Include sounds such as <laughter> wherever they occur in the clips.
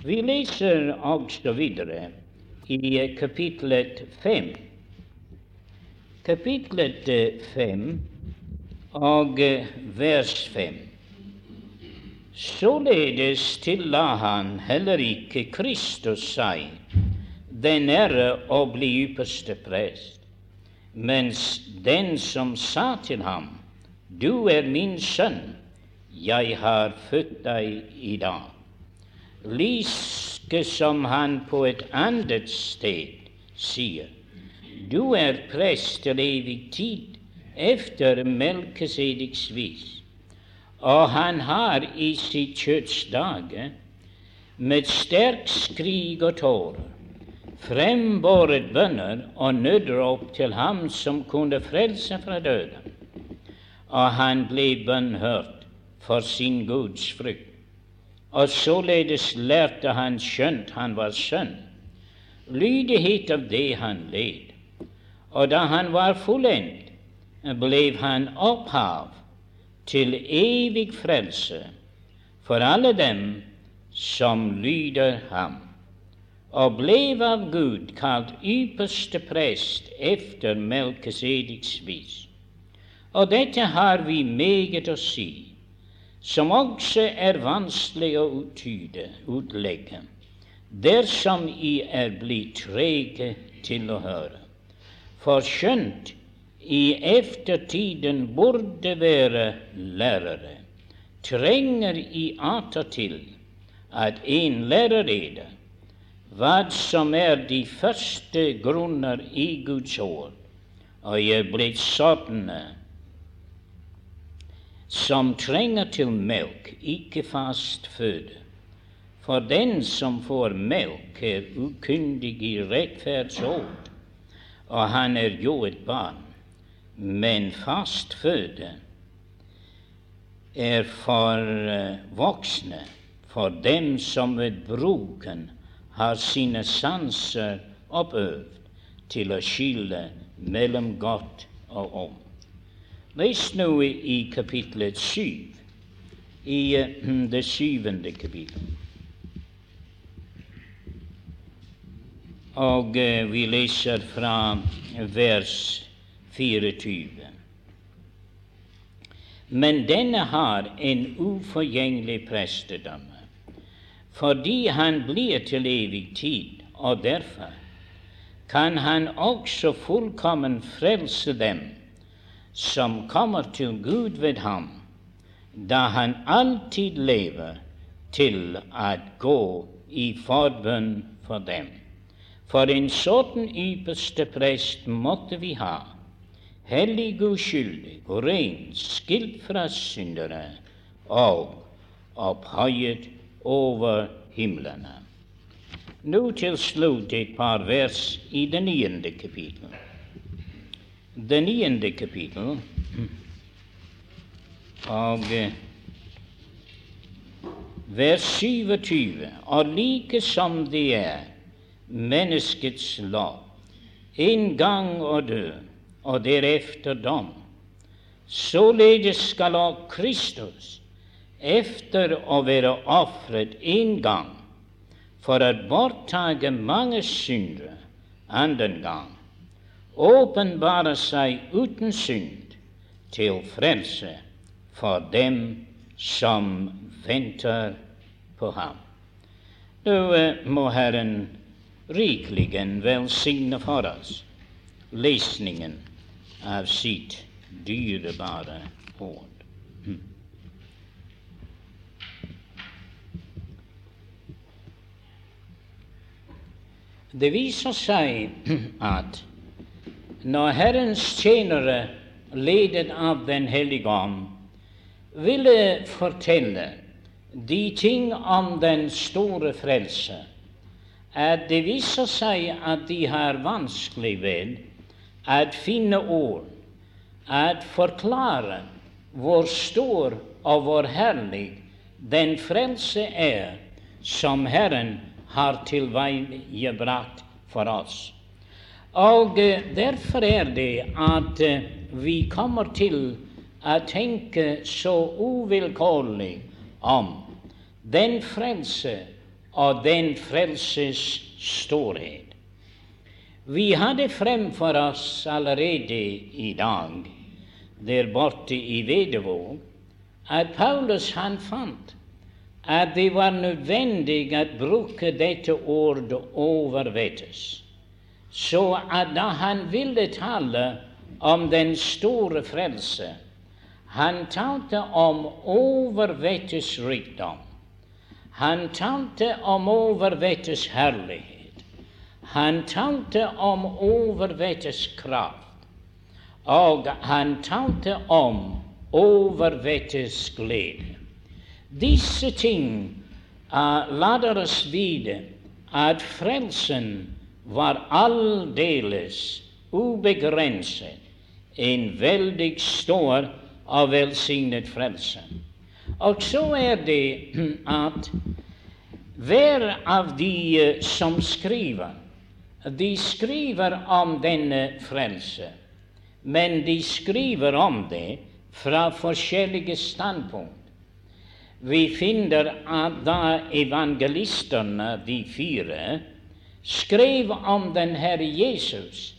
Vi leser også videre i kapitlet fem. Kapitlet fem og vers fem. Således tilla han heller ikke Kristus seg den ære å bli ypperste prest, mens den som sa til ham, Du er min sønn, jeg har født deg i dag. Like som han på et annet sted sier, Du er prest til evig tid efter Melkesediks vis. Og han har i sitt kjøtts dager med sterk skrig og tårer frembåret bønner og nødrop til ham som kunne frelse fra døden. Og han ble bønnhørt for sin Guds frykt. Og således lærte han, skjønt han var sønn, lydighet av det han led. Og da han var fullendt, ble han opphav til evig frelse for alle dem som lyder ham og ble av Gud kalt ypperste prest efter Melkesediks vis. Og dette har vi meget å si, som også er vanskelig å uttyde, utlegge, dersom I er blitt trege til å høre. For skjønt i eftertiden burde være lærere, trenger I attåtil at en lærer eder hva som er de første grunner i Guds ord, og er blitt sånne som trenger til melk, ikke fast føde. For den som får melk, er ukyndig i rettferdsord, og han er jo et barn. Men fast føde er for eh, voksne, for dem som ved bruken har sine sanser oppøvd til å skille mellom godt og ondt. Les nå i kapitlet syv, i uh, det syvende kapittelet. Og uh, vi leser fra vers 24. Men denne har en uforgjengelig prestedømme fordi han blir til evig tid, og derfor kan han også fullkommen frelse dem som kommer til Gud ved ham, da han alltid lever til å gå i forbønn for dem. For en sånn ypperste prest måtte vi ha, hellig, uskyldig ren, skilt fra syndere og opphøyet over himlene. Nå til slutt et par vers i det niende kapittel. Det niende kapittel og vers 27. Og like som det er menneskets lov, gang å dø, og derefter dom, således skal også Kristus efter å være ofret en gang for å borttage mange syndere annen gang, åpenbare seg uten synd til frelse for dem som venter på ham. Nå eh, må Herren rikelig velsigne for oss lesningen av sitt dyrebare ord. Det viser seg <clears throat> at når Herrens tjenere, ledet av Den hellige ånd, ville fortelle de ting om den store frelse, at det viser seg at de har vanskelig ved å finne ord, å forklare hvor stor og hvor herlig den frelse er som Herren har tilveiebrakt for oss. Og eh, derfor er det at eh, vi kommer til å tenke så uvilkårlig om den frelse og den frelses storhet. Vi hadde fremfor oss allerede i dag, der borte i Vedevåg, at Paulus han fant at det var nødvendig å bruke dette ordet 'overvettes', så at da han ville tale om den store frelse, han talte om overvettes rikdom. Han talte om overvettes herlighet. Han talte om overvettes kraft. Og han talte om overvettes glede. Disse ting uh, lader oss vite at frelsen var aldeles ubegrenset, en veldig stor og velsignet frelse. Og så er det <clears throat> at hver av de uh, som skriver, de skriver om denne frelse, men de skriver om det fra forskjellige standpunkt. Vi finner at da evangelistene, de fire, skrev om den Herre Jesus,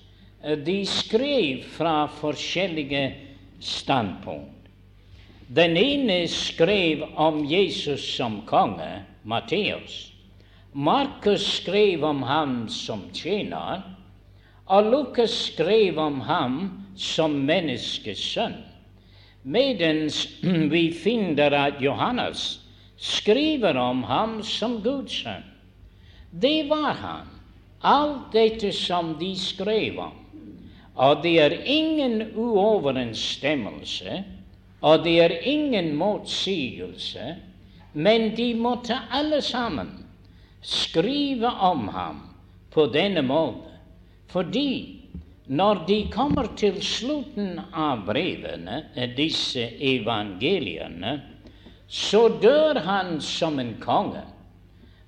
de skrev fra forskjellige standpunkt. Den ene skrev om Jesus som konge, Matteus. Markus skrev om ham som tjener, og Lukas skrev om ham som menneskesønn medens <clears throat> vi finner at Johannes skriver om ham som Guds sønn. Det var han, alt dette som de skrev om. Og det er ingen uoverensstemmelse, og det er ingen motsigelse, men de måtte alle sammen skrive om ham på denne måten, fordi når de kommer til slutten av brevene, eh, disse evangeliene, så dør han som en konge.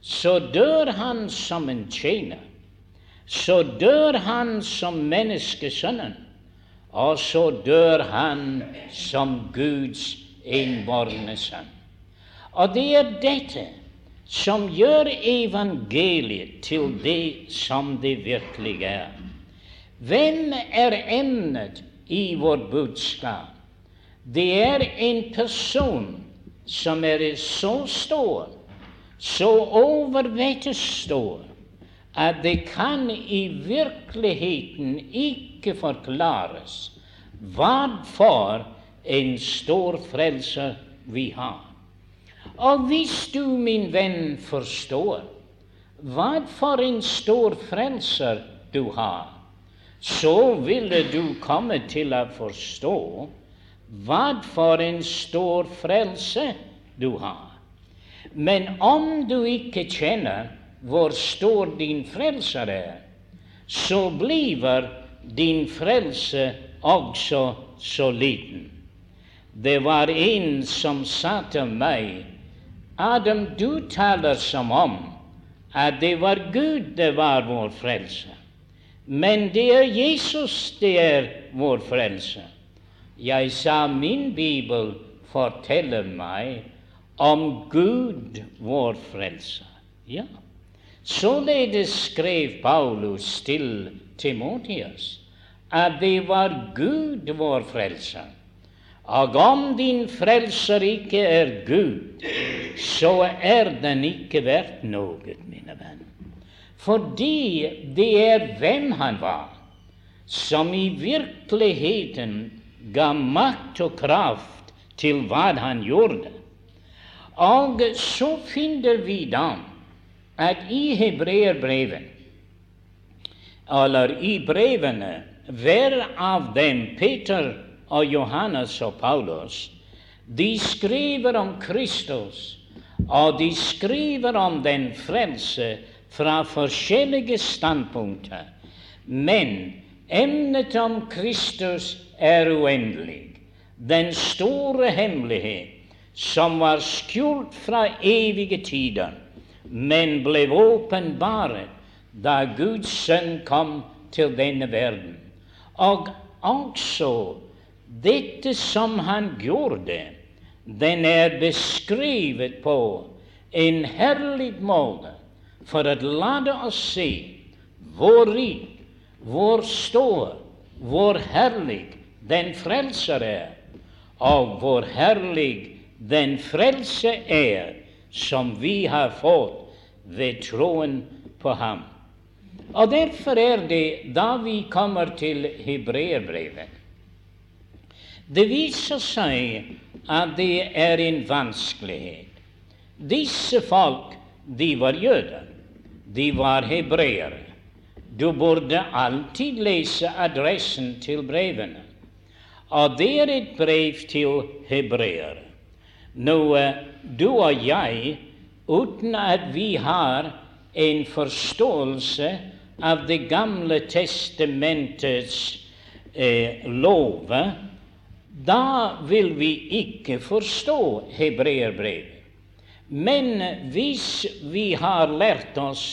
Så dør han som en tjener. Så dør han som menneskesønnen. Og så dør han som Guds innbårne sønn. Og det er dette som gjør evangeliet til det som det virkelig er. Hvem er emnet i vårt budskap? Det er en person som er så stor, så overvettes stor, at det kan i virkeligheten ikke forklares hva for en stor frelse vi har. Og hvis du, min venn, forstår hva for en stor frelser du har, så ville du komme til å forstå hva for en stor frelse du har. Men om du ikke kjenner hvor stor din frelser er, så blir din frelse også så liten. Det var en som sa til meg, Adam, du taler som om at det var Gud det var vår frelse. Men det er Jesus det er vår frelse. Jeg sa min bibel forteller meg om Gud vår frelse. Ja. Således skrev Paulus til Timotius at det var Gud vår frelser. Og om din frelser ikke er Gud, så er den ikke verdt noe, mine venner fordi det er hvem han var, som i virkeligheten ga makt og kraft til hva han gjorde. Og så finner vi da at i hebreerbrevet, eller i brevene, hver av dem, Peter og Johannes og Paulus, de skriver om Kristus, og de skriver om den frelse fra forskjellige standpunkter. Men emnet om Kristus er uendelig. Den store hemmelighet som var skjult fra evige tider, men ble åpenbart da Guds sønn kom til denne verden. Og også dette som han gjorde, den er beskrevet på en herlig måte for å la oss se hvor rik, hvor stor, hvor herlig den frelser er, og hvor herlig den frelse er som vi har fått ved troen på ham. Og Derfor er det, da vi kommer til hebreerbrevet Det viser seg at det er en vanskelighet. Disse folk, de var jøder. De var hebreere. Du burde alltid lese adressen til brevene. Og det er et brev til hebreere. Nå, du og jeg, uten at vi har en forståelse av Det gamle testamentets eh, lover, da vil vi ikke forstå hebreerbrevet. Men hvis vi har lært oss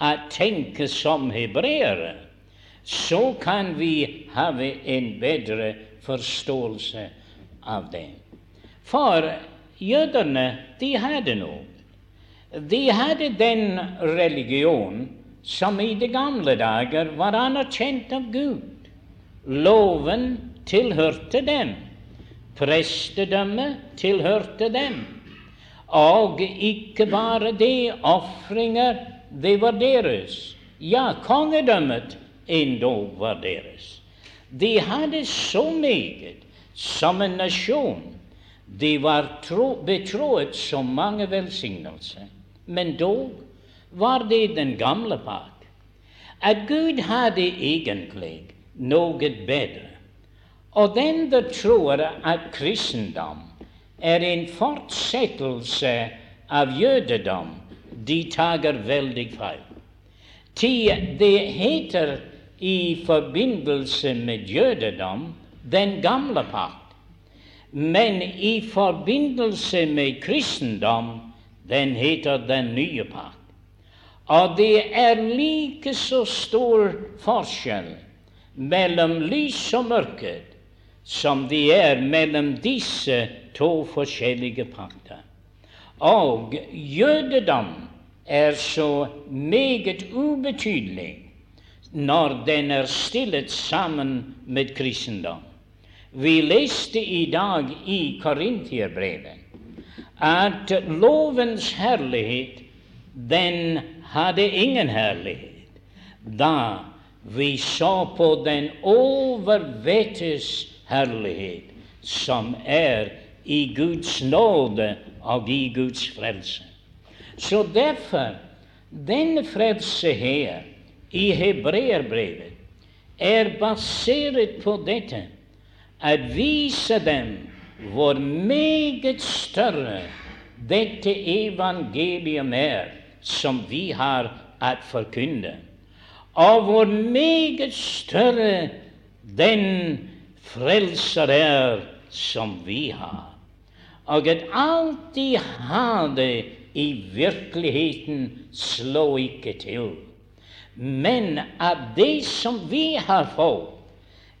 å tenke som hebreere, så kan vi ha en bedre forståelse av det. For jødene, de hadde noe. De hadde den religion som i de gamle dager var anerkjent av Gud. Loven tilhørte dem. Prestedømmet tilhørte dem. Og ikke bare det, ofringer, det var deres. Ja, kongedømmet endog var deres. De hadde så meget som en nasjon. De var betroet så mange velsignelser. Men dog var det den gamle part. At Gud hadde egentlig noe bedre. Og den som tror at kristendom er en fortsettelse av jødedom, de tager veldig feil. Det heter i forbindelse med jødedom den gamle pakt, men i forbindelse med kristendom den heter den nye pakt. Og det er like så stor forskjell mellom lys og mørke som det er mellom disse to forskjellige pakter. Og jødedom er så meget ubetydelig når den er stillet sammen med kristendom. Vi leste i dag i Korintierbrevet at lovens herlighet, den hadde ingen herlighet. Da vi så på den overvettes herlighet, som er i Guds nåde og i Guds frelse. Så derfor, den frelse her i hebreerbrevet er basert på dette at vise dem hvor meget større dette evangelium er som vi har å forkynne, og hvor meget større den frelser er som vi har. Og at alt de hadde i virkeligheten, slå ikke til. Men at det som vi har fått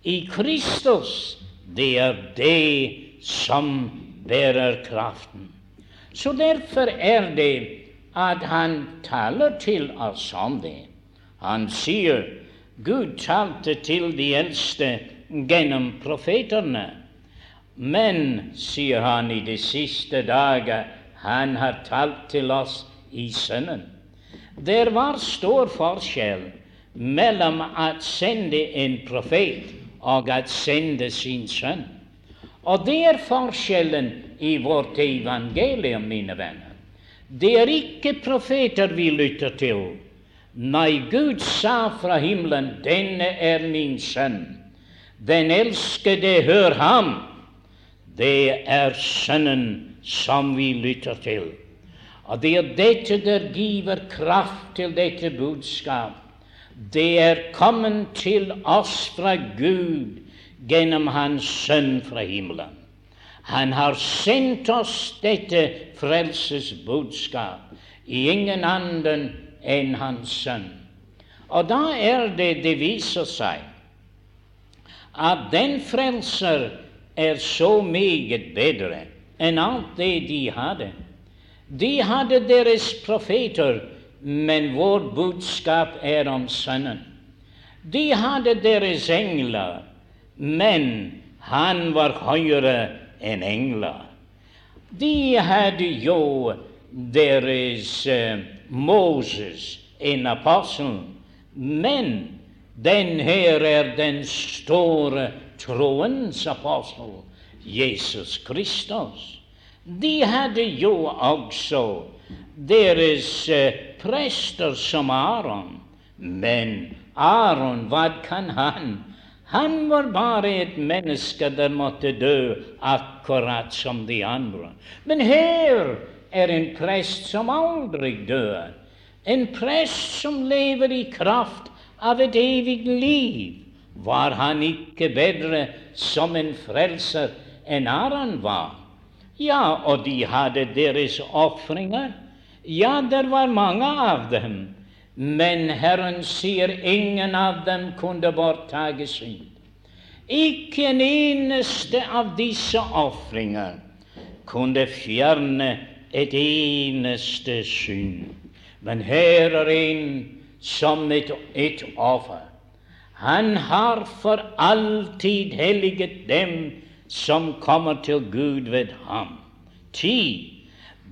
i Kristus, det er det som bærer kraften. Så derfor er det at han taler til oss om det. Han sier Gud talte til de eldste gjennom profetene. Men, sier han i de siste dager, han har talt til oss i Sønnen. Det var stor forskjell mellom å sende en profet og å sende sin sønn. Og det er forskjellen i vårt evangelium, mine venner. Det er ikke profeter vi lytter til. Nei, Gud sa fra himmelen, 'Denne er min sønn'. Den elskede, hør ham. Det er Sønnen som vi lytter til. Og det er dette der giver kraft til dette budskap. Det er kommet til oss fra Gud gjennom Hans Sønn fra himmelen. Han har sendt oss dette frelsesbudskap i ingen annen enn Hans Sønn. Og da er det det viser seg at den frelser er så meget bedre enn alt det de hadde. De hadde deres profeter, men vårt budskap er om Sønnen. De hadde deres engler, men han var høyere enn engler. De hadde jo deres uh, Moses, en apostel, men den her er den store troens apostel, Jesus Kristus. De hadde jo også deres uh, prester som Aron, men Aron, hva kan han? Han var bare et menneske der måtte dø akkurat som de andre. Men her er en prest som aldri dør. En prest som lever i kraft av et evig liv. Var han ikke bedre som en frelser enn Aron var? Ja, og de hadde deres ofringer. Ja, det var mange av dem. Men Herren sier ingen av dem kunne borttage synd. Ikke en eneste av disse ofringer kunne fjerne et eneste synd. Men her er en som et, et offer. Han har for alltid helliget dem som kommer til Gud ved ham. Ti,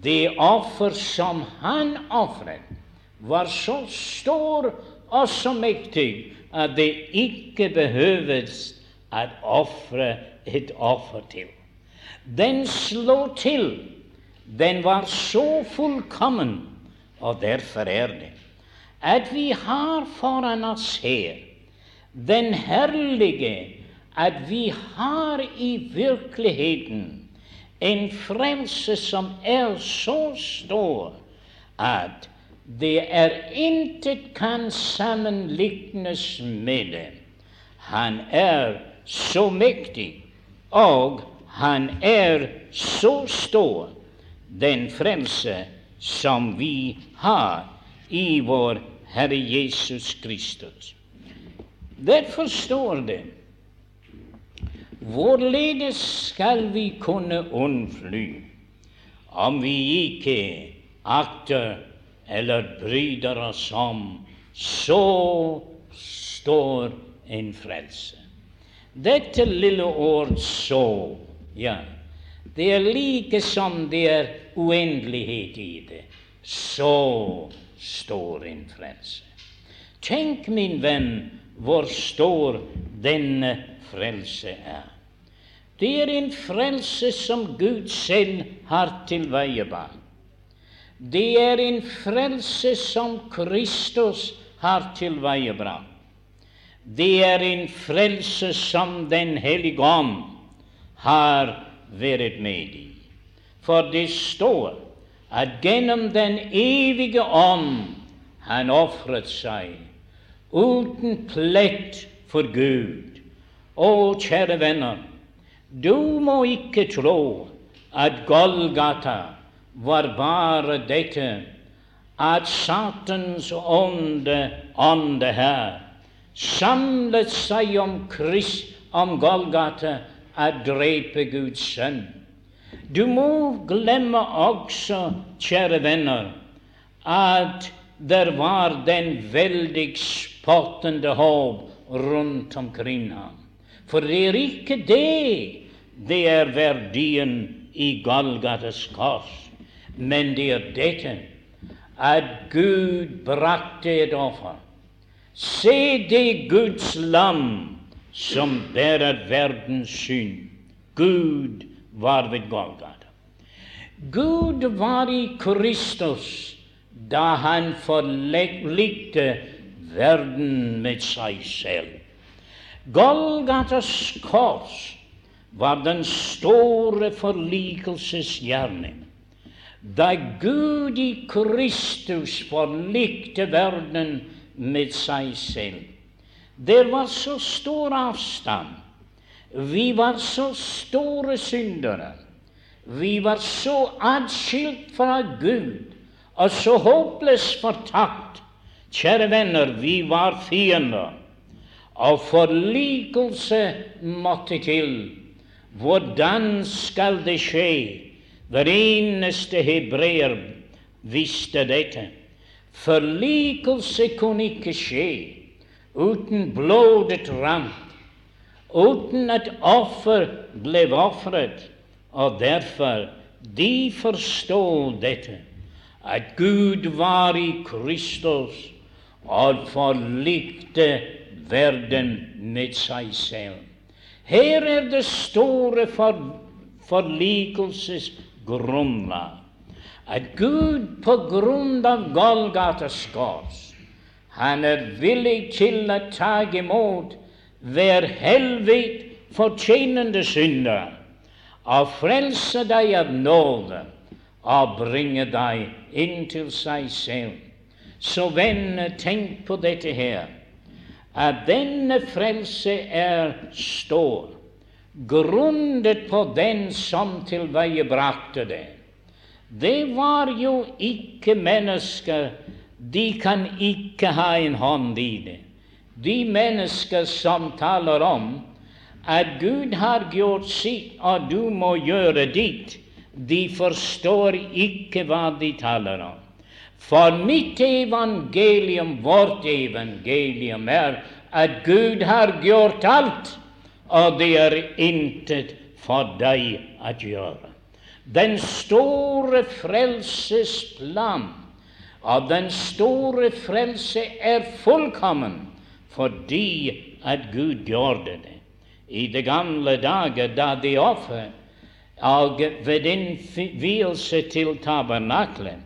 det offer som han ofret, var så stor og så mektig at det ikke behøves å ofre et offer til. Den slo til. Den var så fullkommen, og derfor er det at vi har foran oss her den herlige at vi har i virkeligheten en frelse som er så stor at det er intet kan sammenlignes med det. Han er så mektig, og han er så stor, den frelse som vi har i vår Herre Jesus Kristus. Derfor står det Hvorledes skal vi kunne unnfly om vi ikke akter eller bryter oss om, så står en frelse. Dette lille ord 'så', ja, det er like som det er uendelighet i det. Så står en frelse. Tenk, min venn, hvor stor denne frelse er. Det er en frelse som Gud selv har tilveiebrakt. Det er en frelse som Kristus har tilveiebrakt. Det er en frelse som Den hellige ånd har vært med i. For det står at gjennom Den evige ånd han ofret seg uten plett for Gud. Å, kjære venner, du må ikke tro at Golgata var bare dette at Satans ånde, ånde her, samlet seg om Krist, om Golgata, å drepe Guds sønn. Du må glemme også, kjære venner, at der var den veldig spottende håp rundt omkring ham. For det er ikke det det er verdien i Golgatas kors. Men det er dette at Gud brakte et offer. Se det Guds lam som bærer verdens synd. Gud var ved Golgata. Gud var i Kristus da han forlikte verden med seg selv. Golgatas kors var den store forlikelsesgjerning da Gud i Kristus forlikte verden med seg selv. Det var så stor avstand. Vi var så store syndere. Vi var så atskilt fra Gud og så håpløst fortapt. Kjære venner, vi var fiender, og forlikelse måtte til. Hvordan skal det skje? Hver eneste hebreer visste dette. Forlikelse kunne ikke skje uten blodet rant, uten at offer ble ofret, og derfor de forstår dette, at Gud var i Kristus og forlikte verden med seg selv. Her er det store for, forlikelsesgrunnlag. At Gud på grunn av Golgatas kors han er villig til å ta imot hver helvete fortjenende synder og frelse deg av nåde og bringe deg inn til seg selv. Så venner, tenk på dette her at denne frelse er stor, grunnet på den som tilveiebrakte det. Det var jo ikke mennesker, de kan ikke ha en hånd i det. De mennesker som taler om at Gud har gjort sitt, og du må gjøre ditt, de forstår ikke hva de taler om. For mitt evangelium, vårt evangelium, er at Gud har gjort alt, og det er intet for deg å gjøre. Den store frelsesplan og den store frelse er fullkommen fordi at Gud gjorde det. I de gamle dager da de offer og ved innvielse til tabernaklet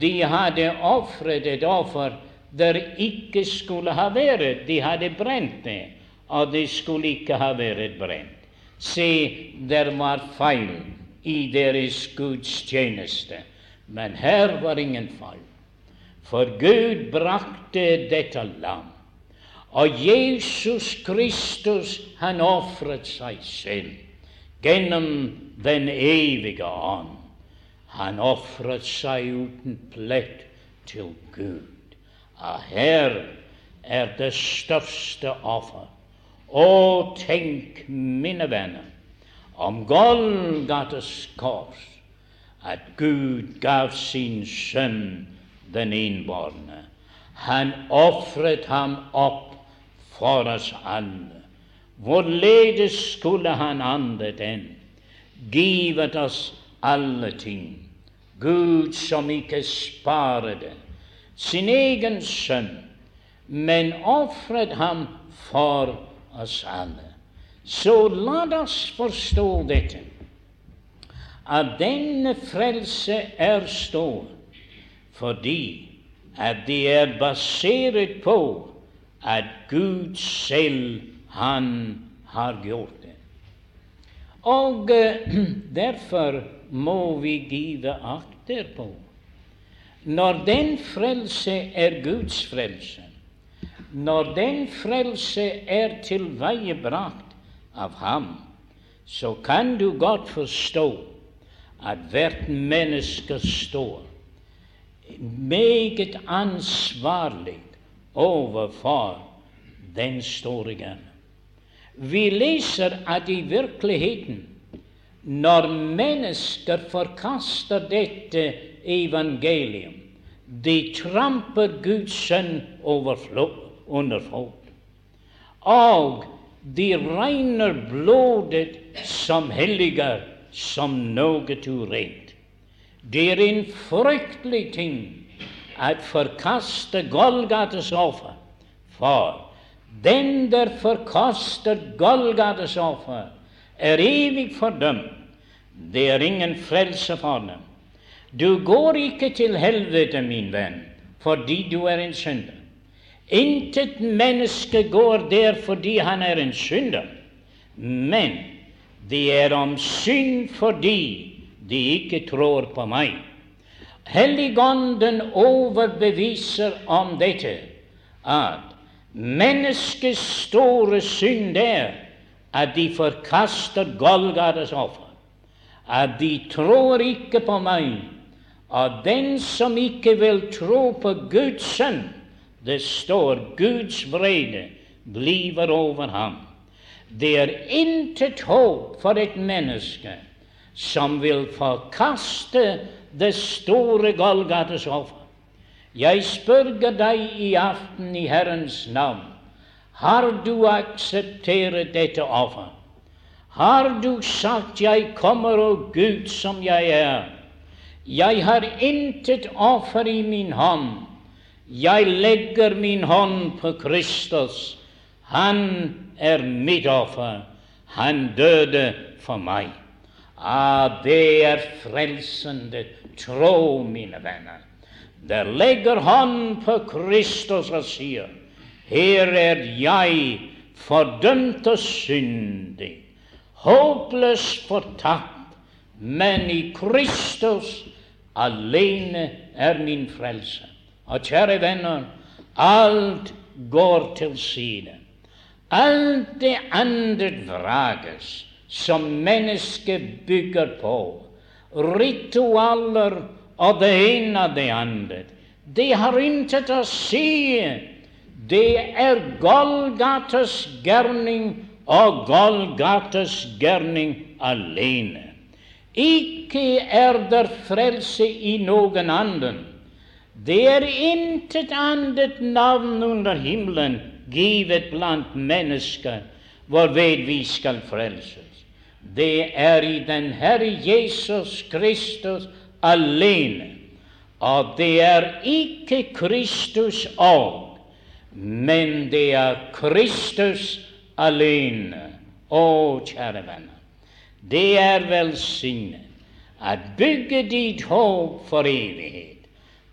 de hadde ofret et offer der ikke skulle ha vært. De hadde brent det, og det skulle ikke ha vært brent. Se, der var feil i deres gudstjeneste. Men her var ingen feil. For Gud brakte dette lam. Og Jesus Kristus, han ofret seg selv gjennom den evige ånd. Han ofret seg uten plett til Gud. Og her er det største offer. Å, tenk, mine venner, om Golgates kors, at Gud gav sin sønn den innbårne. Han ofret ham opp for oss alle. Hvorledes skulle han annet enn givet oss alle ting. Gud som ikke sparede sin egen sønn, men ofret ham for oss alle. Så la oss forstå dette, at denne frelse er stor fordi at det er basert på at Gud selv, Han har gjort det. Og <clears throat> derfor må vi give akter på. Når den frelse er Guds frelse, når den frelse er tilveiebrakt av Ham, så kan du godt forstå at hvert menneske står meget ansvarlig overfor den store gjerning. Vi leser at i virkeligheten når mennesker forkaster dette evangelium, de tramper Guds sønn under fot. Og de regner blodet som helliger som noe urent. Det er en fryktelig ting at forkaste Golgates offer. For den der forkaster Golgates offer, er evig fordømt det er ingen frelse for dem. Du går ikke til helvete, min venn, fordi du er en synder. Intet menneske går der fordi han er en synder, men det er om synd fordi de ikke tror på meg. Helligånden overbeviser om dette, at menneskets store synd er at de forkaster Golgates offer at de tror ikke på meg. Og den som ikke vil tro på Guds sønn, det står Guds vrede bliver over ham. Det er intet håp for et menneske som vil forkaste det store Golgates offer. Jeg spørger deg i aften i Herrens navn. Har du akseptert dette offer? Har du sagt 'Jeg kommer, og Gud som jeg er'? Jeg har intet offer i min hånd. Jeg legger min hånd på Kristus. Han er mitt offer. Han døde for meg. Ah, det er frelsende tro, mine venner. Der legger hånd på Kristus og sier, her er jeg, fordømt og syndig, håpløs fortapt, men i Kristus alene er min frelse. Og kjære venner, alt går til side. Alt det andre vrages som mennesket bygger på. Ritualer og det ene og det andre. Det har intet å si. Det er Golgates gjerning og Golgates gjerning alene. Ikke er det frelse i noen annen. Det er intet annet navn under himmelen givet blant mennesker hvorved vi skal frelses. Det er i den Herre Jesus Kristus alene. Og det er ikke Kristus òg, men det er Kristus alene. Å, kjære venner, det er velsignet at bygge ditt håp for evighet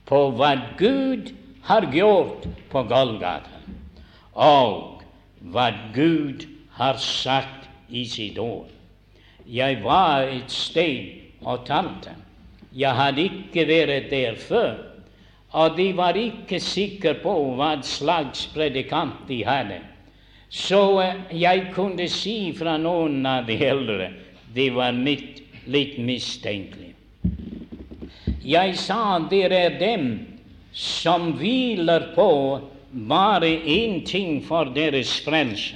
på hva Gud har gjort på Golgata, og hva Gud har sagt i sitt ord. Jeg var et sted og talte. Jeg hadde ikke vært der før, og de var ikke sikre på hva slags predikant de hadde. Så eh, jeg kunne si fra noen av de eldre de var mitt, litt mistenkelige. Jeg sa dere er dem som hviler på bare én ting for deres frelse.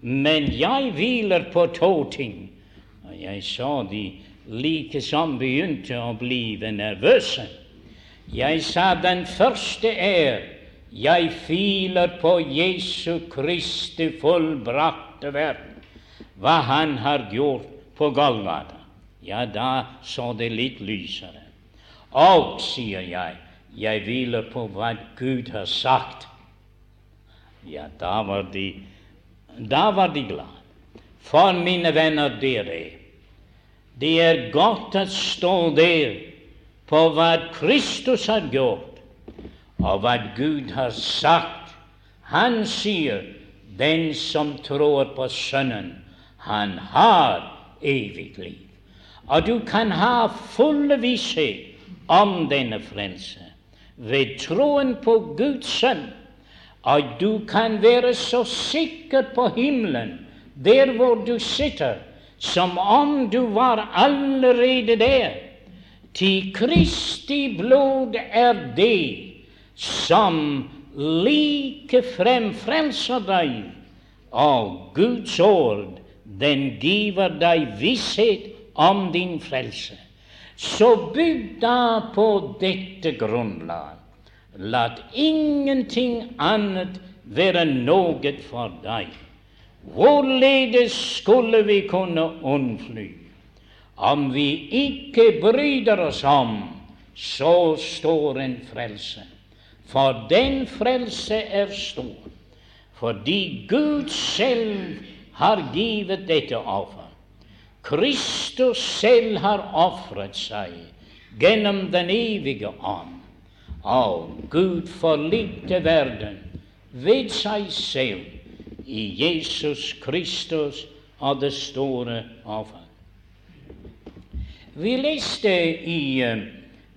Men jeg hviler på to ting. Og jeg sa de likesom begynte å bli nervøse. Jeg sa den første er jeg filer på Jesu Kristi fullbrakte verk, hva Han har gjort på Golgata. Ja, da så det litt lysere. Og, sier jeg, jeg hviler på hva Gud har sagt. Ja, da var de, da var de glad. For mine venner, dere det er godt å stå der på hva Kristus har gjort, og hva Gud har sagt. Han sier, 'Den som tror på Sønnen, han har evig liv'. Og du kan ha full visshet om denne frelse ved troen på Guds sønn. Og du kan være så sikker på himmelen, der hvor du sitter, som om du var allerede der. Til Kristi blod er det som likefrem frelser deg, og Guds ord, den giver deg visshet om din frelse. Så bygg da på dette grunnlag. La ingenting annet være noe for deg. Hvorledes skulle vi kunne unnfly om vi ikke bryter oss om så står en frelse? For den frelse er stor, fordi Gud selv har givet dette offer. Kristus selv har ofret seg gjennom den evige ånd. Og Gud forlikte verden ved seg selv i Jesus Kristus og det store offer. Vi leste i eh,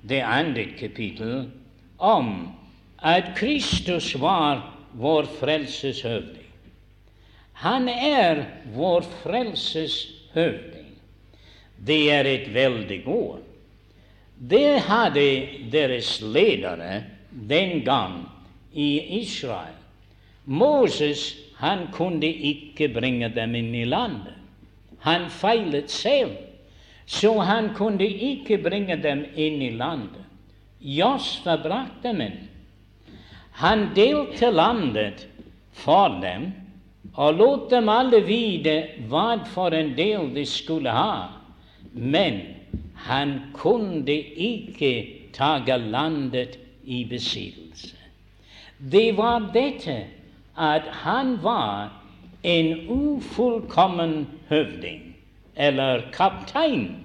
det andre kapittel om at Kristus var vår frelseshøvding. Han er vår frelses høvding. Det er et veldig ord. Det hadde deres ledere den gang i Israel. Moses han kunne ikke bringe dem inn i landet. Han feilet selv. så han kunne ikke bringe dem inn i landet. Josfa brakte dem inn. Han delte landet for dem og lot dem alle vite hva for en del de skulle ha. Men han kunne ikke tage landet i besittelse. Det var dette at han var en ufullkommen høvding, eller kaptein.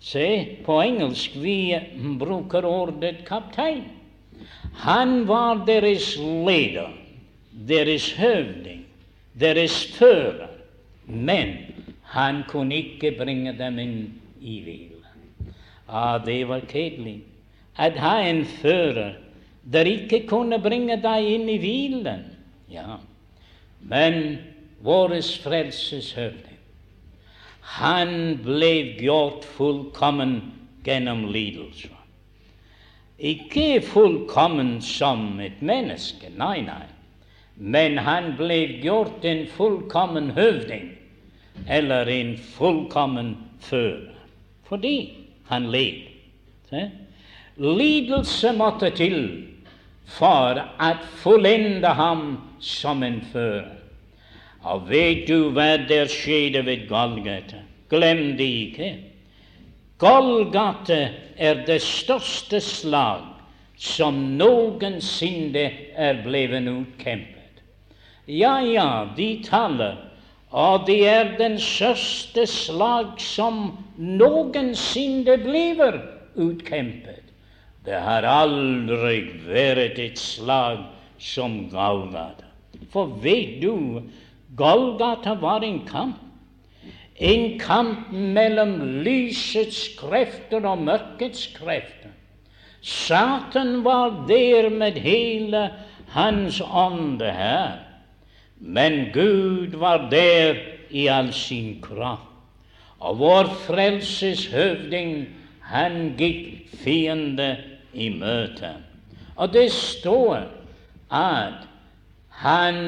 Se, på engelsk vi bruker ordet kaptein. Han var deres leder, deres høvding, deres fører. Men han kunne ikke bringe dem inn i hvile. Ah, det var kjedelig at ha en fører der ikke kunne bringe deg inn i hvilen. Ja, men vår frelses høvding, han ble gjort fullkommen gjennom lidelse. Ikke fullkommen som et menneske, nei, nei. Men han ble gjort en fullkommen høvding, eller en fullkommen fører, fordi han led. Se? Lidelse måtte til for å fullende ham som en fører. Og vet du hva der skjedde ved Golgata? Glem det ikke. Golgata er det største slag som noensinne er blevet utkjempet. Ja, ja, de taler, og det er den største slag som noensinne blir utkjempet. Det har aldri vært et slag som Golgata. For vet du, Golgata var en kamp. En kamp mellom lysets krefter og mørkets krefter. Satan var der med hele hans ånde her. Men Gud var der i all sin kraft. Og vår frelses høvding, han gikk fiende i møte. Og det står at han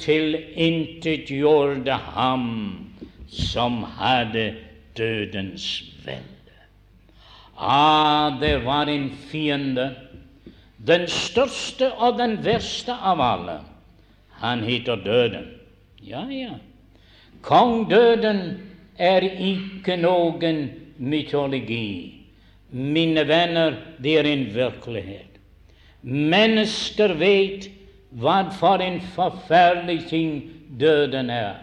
tilintetgjorde ham som hadde dødens velde. Ah, det var en fiende, den største og den verste av alle. Han heter Døden. Ja, ja. Kong Døden er ikke noen mytologi. Mine venner, det er en virkelighet. Mennesker vet hva for en forferdelig ting døden er.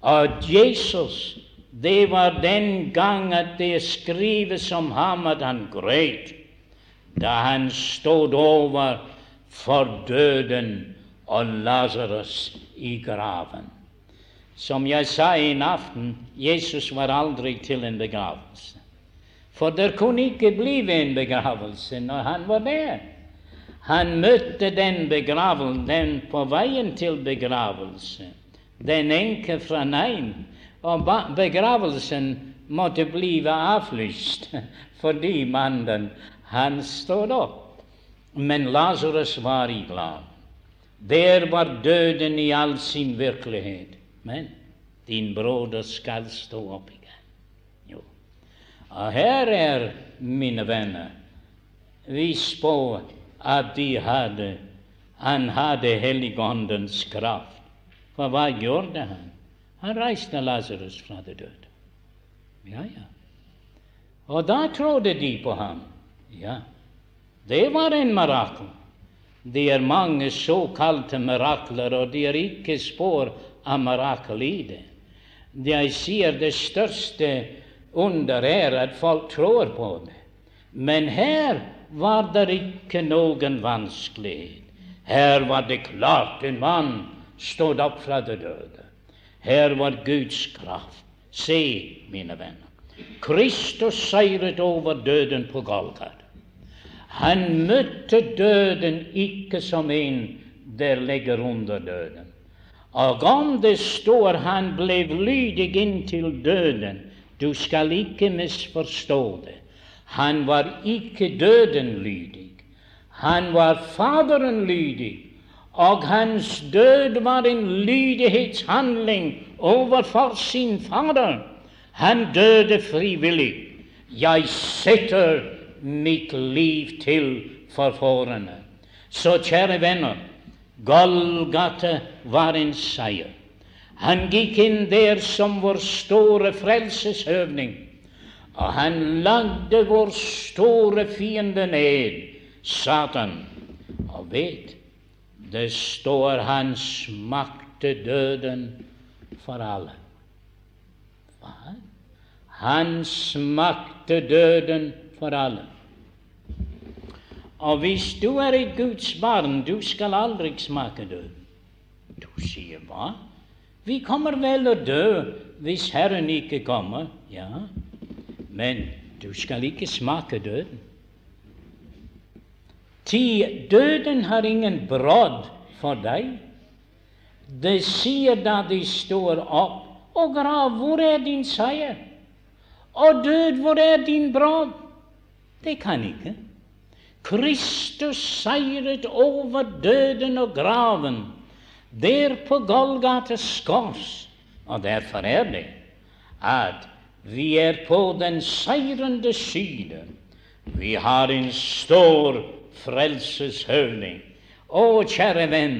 Og Jesus, det var den gang at det skrives om ham at han gret da han stod over for døden og Lasarus i graven. Som jeg sa en aften, Jesus var aldri til en begravelse. For det kunne ikke bli en begravelse når han var der. Han møtte den begravelsen på veien til begravelse den enke fra Nain. Og begravelsen måtte bli avlyst <laughs> fordi mannen han stod opp. Men Lasarus var i glad. Der var døden i all sin virkelighet. Men din broder skal stå opp igjen. Jo. Og her er, mine venner, Vi på at de hadde, han hadde Helligåndens kraft. For hva gjorde han? Han reiste Lasarus fra det døde. Ja, ja. Og da trodde de på ham. Ja, det var en mirakel. Det er mange såkalte mirakler, og det er ikke spor av mirakel i det. Jeg sier det største under er at folk tror på det. Men her var det ikke noen vanskelighet. Her var det klart en mann stod opp fra det døde. Her var Guds kraft. Se, mine venner, Kristus seiret over døden på Golgata. Han møtte døden ikke som en der ligger under døden. Og om det står han ble lydig inntil døden, du skal ikke misforstå det. Han var ikke døden lydig. Han var Faderen lydig og hans død var en lydighetshandling overfor sin Fader. Han døde frivillig. Jeg setter mitt liv til for fårene. Så kjære venner, Golgata var en seier. Han gikk inn der som vår store frelseshøvning, og han lagde vår store fiende ned, Satan. Og vet, det står han smakte døden for alle. Hva? Han smakte døden for alle. Og hvis du er et Guds barn, du skal aldri smake død. Du sier hva? Vi kommer vel å dø hvis Herren ikke kommer. Ja, men du skal ikke smake døden. Ti døden har ingen brodd for deg. Det sier da de står opp. Og grav, hvor er din seier? Og død, hvor er din brodd? Det kan ikke. Kristus seiret over døden og graven der på Golgates kors. Og derfor er det at vi er på den seirende side. Vi har en stor frelseshøvding. Å, kjære venn,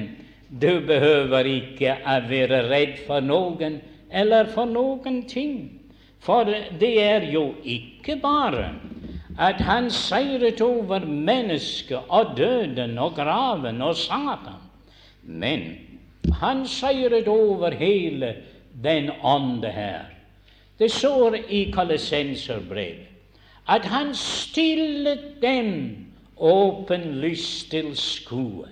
du behøver ikke å være redd for noen eller for noen ting. For det er jo ikke bare at han seiret over mennesket og døden og graven og Satan. Men han seiret over hele den ånde her. Det står i Kalesenserbrevet at han stillet dem åpenlyst til skue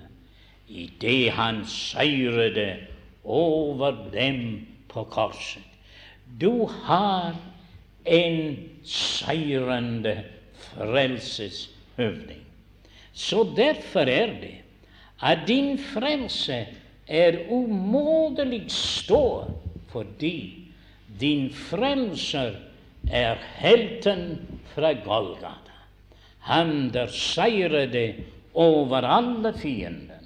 idet han seirede over dem på korset. Du har en seirende frelseshøvding. Så derfor er det at din frelse er umåtelig stor fordi din frelser er helten fra Golgata. Han der seirede over alle fiender.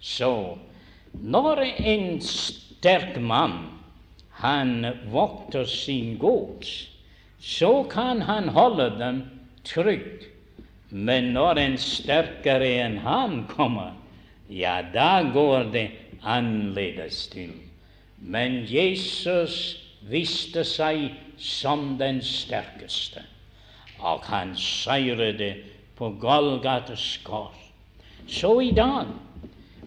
Så når en sterk mann han vokter sin gods, så kan han holde dem trygt. Men når en sterkere enn han kommer, ja, da går det annerledes til. Men Jesus viste seg som den sterkeste, og han seiret på Golgates kors. Så i dag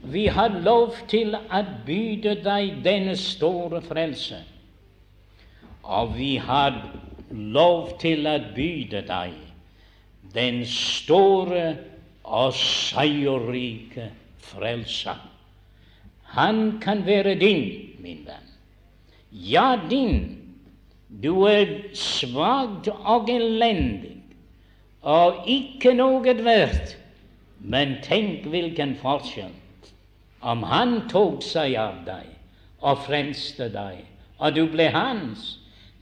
vi har lov til å byde deg denne store frelse. Og vi har lov til å byde deg den store og seierrike Frelser. Han kan være din, min venn. Ja, din. Du er svak og elendig og ikke noe verdt. Men tenk hvilken forskjell om han tok seg av deg og frelste deg, og du ble hans.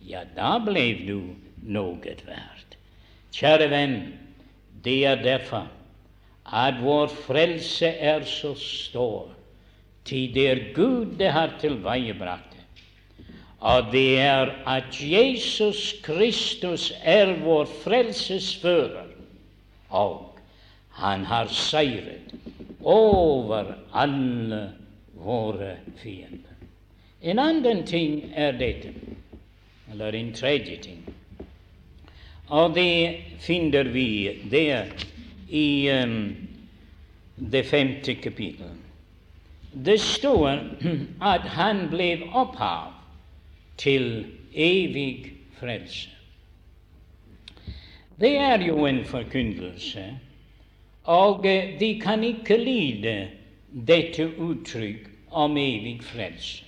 Ja, da ble du noe verdt. Kjære venn, det er derfor at vår frelse er så stor, til det er Gud det har tilveiebrakt det. Og det er at Jesus Kristus er vår frelsesfører, og han har seiret over alle våre fiender. En annen ting er dette, eller en tredje ting. Og det finner vi der i um, det femte kapittel. Det står <clears throat> at han ble opphav til evig frelse. Det er jo en forkynnelse, og de kan ikke lide dette uttrykk om evig frelse.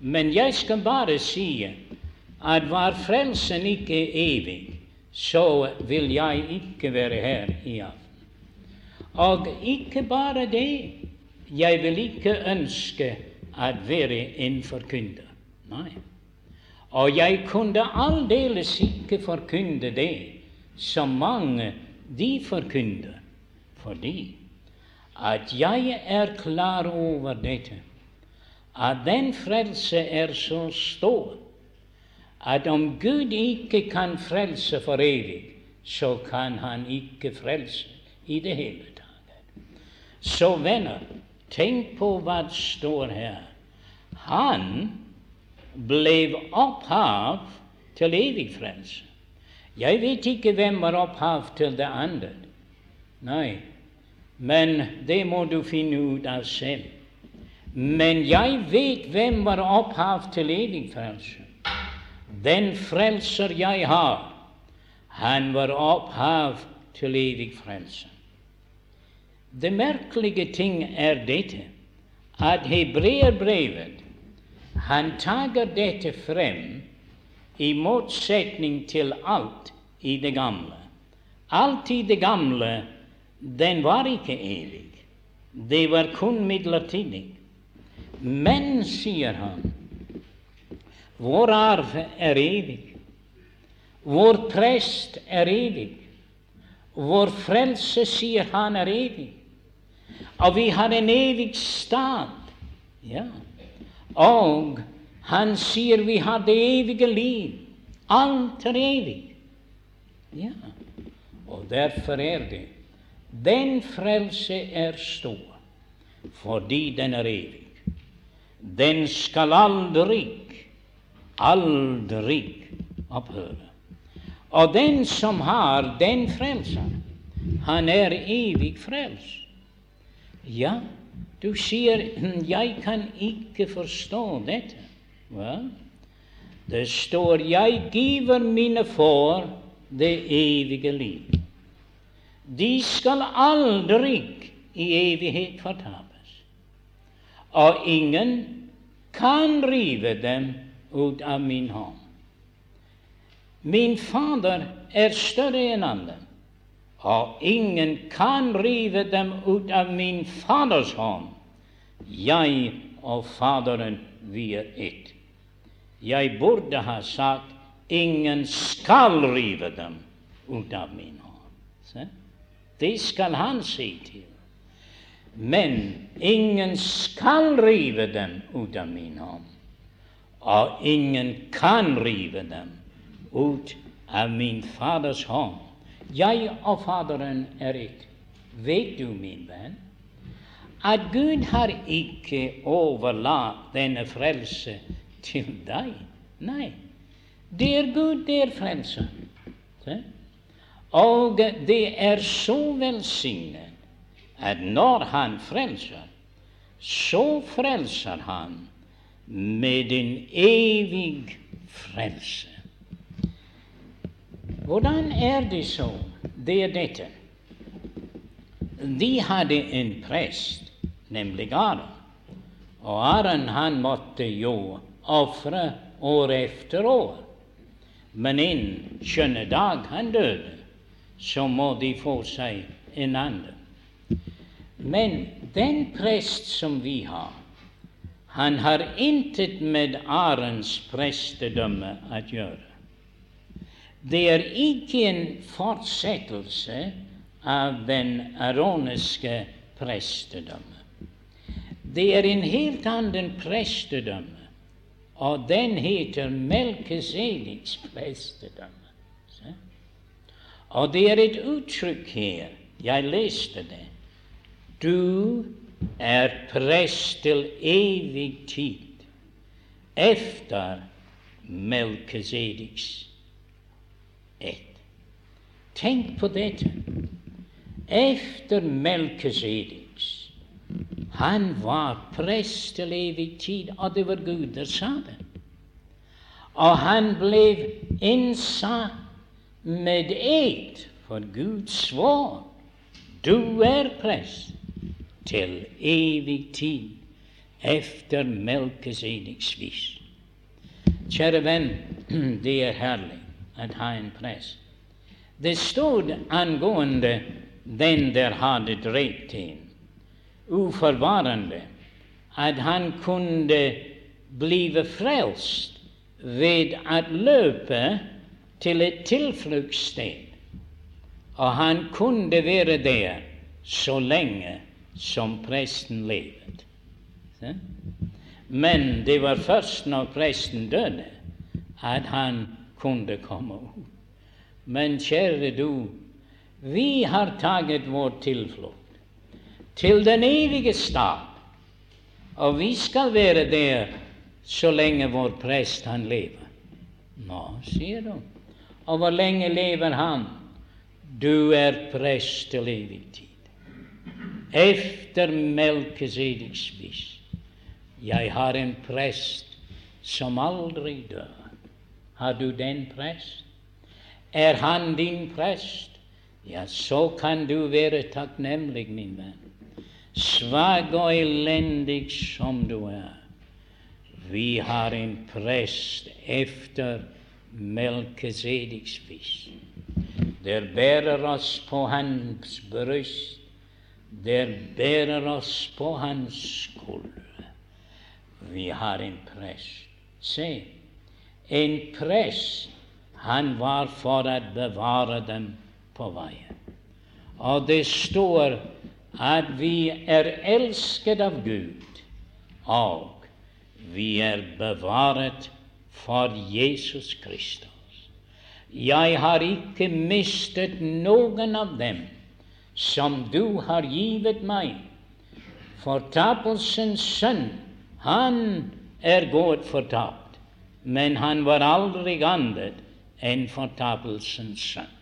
Men jeg skal bare si at var frelsen ikke evig, så vil jeg ikke være her i aften. Og ikke bare det, jeg vil ikke ønske å være en forkynner. Nei. Og jeg kunne aldeles ikke forkynne det som mange de forkynner, fordi at jeg er klar over dette, at den frelse er så stor at om Gud ikke kan frelse for evig, så kan han ikke frelse i det hele tatt. Så venner, tenk på hva det står her. Han ble opphav til evig frelse. Jeg vet ikke hvem var opphav til det andre. Nei, men det må du finne ut av selv. Men jeg vet hvem var opphav til evig frelse. Den frelser jeg har, han var opphav til evig frelse. Det merkelige ting er dette at hebreerbrevet han tager dette frem i motsetning til alt i det gamle. Alt i det gamle, den var ikke evig. Det var kun midlertidig. Men, sier han, vår arv er evig. Vår prest er evig. Vår frelse, sier han, er evig. Og vi har en evig stad. Ja. Og han sier vi har det evige liv. Alt er. Ja. Og derfor er den frelse er stor fordi den er evig. Den skal aldri opphøre. Og den som har den frelsen, han er evig frelst. Ja, du sier 'jeg kan ikke forstå dette'. Vel, det står 'jeg giver mine for det evige liv'. De skal aldri i evighet fortapes, og ingen kan rive dem ut av min hånd. Min Fader er større enn alle, og ingen kan rive dem ut av min Faders hånd. Jeg og Faderen, vi er ett. Jeg burde ha sagt ingen skal rive dem ut av min hånd. Det skal han si til. Men ingen skal rive dem ut av min hånd, og ingen kan rive dem ut av min Faders hånd. Jeg og Faderen er ett. Vet du, min venn, at Gud har ikke overlatt denne frelse til deg? Nei. Det er Gud, det er frelsen. Og det er så velsignet at når Han frelser, så frelser Han med en evig frelse. Hvordan er det så? Det er dette. De hadde en prest, nemlig Aron. Og Aron han måtte jo ofre år efter år. Men en skjønne dag han døde, så må de få seg en annen. Men den prest som vi har, han har intet med Arens prestedømme å gjøre. Det er ikke en fortsettelse av den aroniske prestedømme. Det er en helt annen prestedømme, og den heter Melkesediks prestedømme. Se? Og det er et uttrykk her. Jeg leste det. Du er prest til evig tid efter Melkesediks ett. Tenk på dette. Efter Melkesediks. Han var prest til evig tid, og det var Gud der sa det. Og han ble innsatt med ed, for Gud svor du er prest til evig tid efter Melkesediks vis. Kjære venn, <clears throat> det er herlig at ha en prest. Det stod angående den der hadde drept ham, uforvarende, at han kunne blive frelst ved å løpe til et tilfluktssted, og han kunne være der så lenge som presten levde. Men det var først når presten døde, at han kunne komme ut. Men kjære du, vi har taget vår tilflukt til den evige stad, og vi skal være der så lenge vår prest han lever. Nå, sier du. Og hvor lenge lever han? Du er prest til evig tid. Efter Melkesediks vis. Jeg har en prest som aldri dør. Har du den prest? Er han din prest? Ja, så kan du være takknemlig, min venn. Svak og elendig som du er. Vi har en prest efter Melkesediks vis. Der bærer oss på hans bryst, der bærer oss på hans skulder. Vi har en prest. Se, en prest, han var for å bevare dem på veien. Og det står at vi er elsket av Gud, og vi er bevaret for Jesus Kristus. Jeg har ikke mistet noen av dem som du har givet meg. Fortapelsens sønn, han er gått fortapt, men han var aldri annet enn fortapelsens sønn.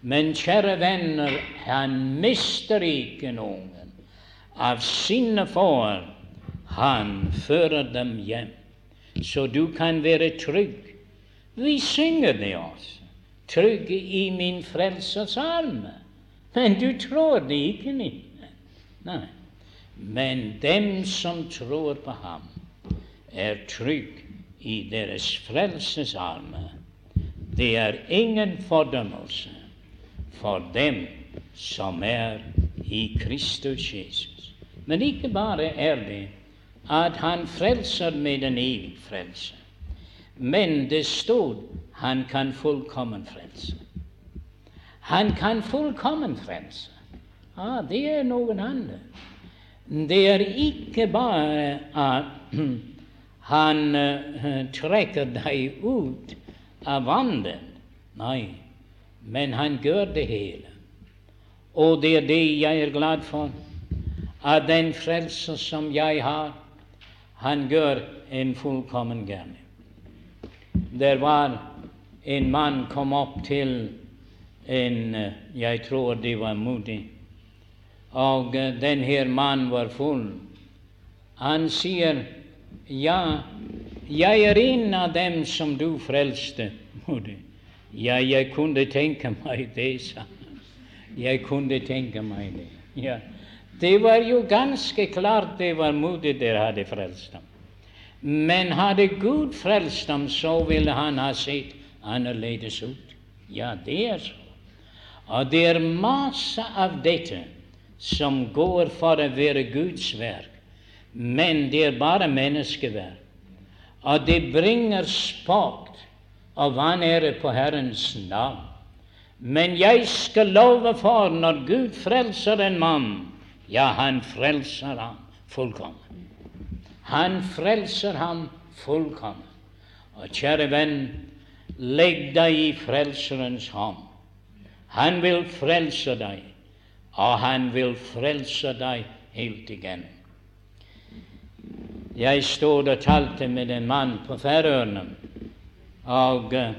Men kjære venner, han mister ikke noen av sine får han fører dem hjem, så du kan være trygg. Vi synger det også. Trygg i min frelsers arme. Men du tror det ikke, Nei. Men dem som tror på ham, er trygg i deres frelses arme. Det er ingen fordømmelse for dem som er i Kristus Jesus. Men ikke bare er det at han frelser med en evig frelse. Men det stod han kan fullkommen frelse. Han kan fullkommen frelse. Ah, det er noen andre. Det er ikke bare at <clears throat> han uh, trekker deg ut av vannet. Nei, men han gjør det hele. Og det er det jeg er glad for, at den frelse som jeg har, han gjør en fullkommen gjerning. Der var en mann kom opp til en Jeg tror det var modig. Og den her mannen var full. Han sier, 'Ja, jeg er en av dem som du frelste.' Ja, jeg kunne tenke meg det, sa han. Jeg kunne tenke meg det. Ja. Det var jo ganske klart det var modig dere hadde frelst ham. Men hadde Gud frelst ham, så ville han ha sett annerledes ut. Ja, det er så. Og det er masse av dette som går for å være Guds verk, men det er bare menneskeverk. Og det bringer spakt og vanære på Herrens navn. Men jeg skal love for, når Gud frelser en mann, ja, han frelser ham fullkommen. Han frelser ham fullkommen. Og kjære venn, legg deg i Frelserens hånd. Han vil frelse deg, og han vil frelse deg helt igjen. Jeg stod og talte med en mann på Færøyene, og eh,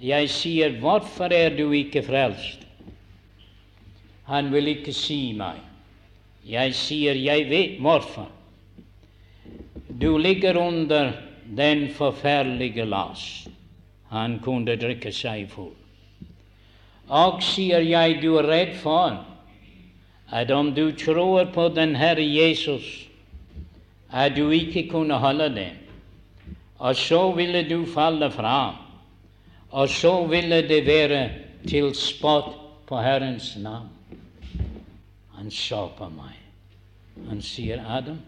jeg sier, 'Hvorfor er du ikke frelst?' Han vil ikke si meg. Jeg sier, jeg vet hvorfor. Du ligger under den forferdelige last. Han kunne drikke seg full. Og sier jeg, du er redd for at om du tror på den Herre Jesus, at du ikke kunne holde det, og så ville du falle fra, og så ville det være til spott på Herrens navn. Han så på meg. Han sier, 'Adam,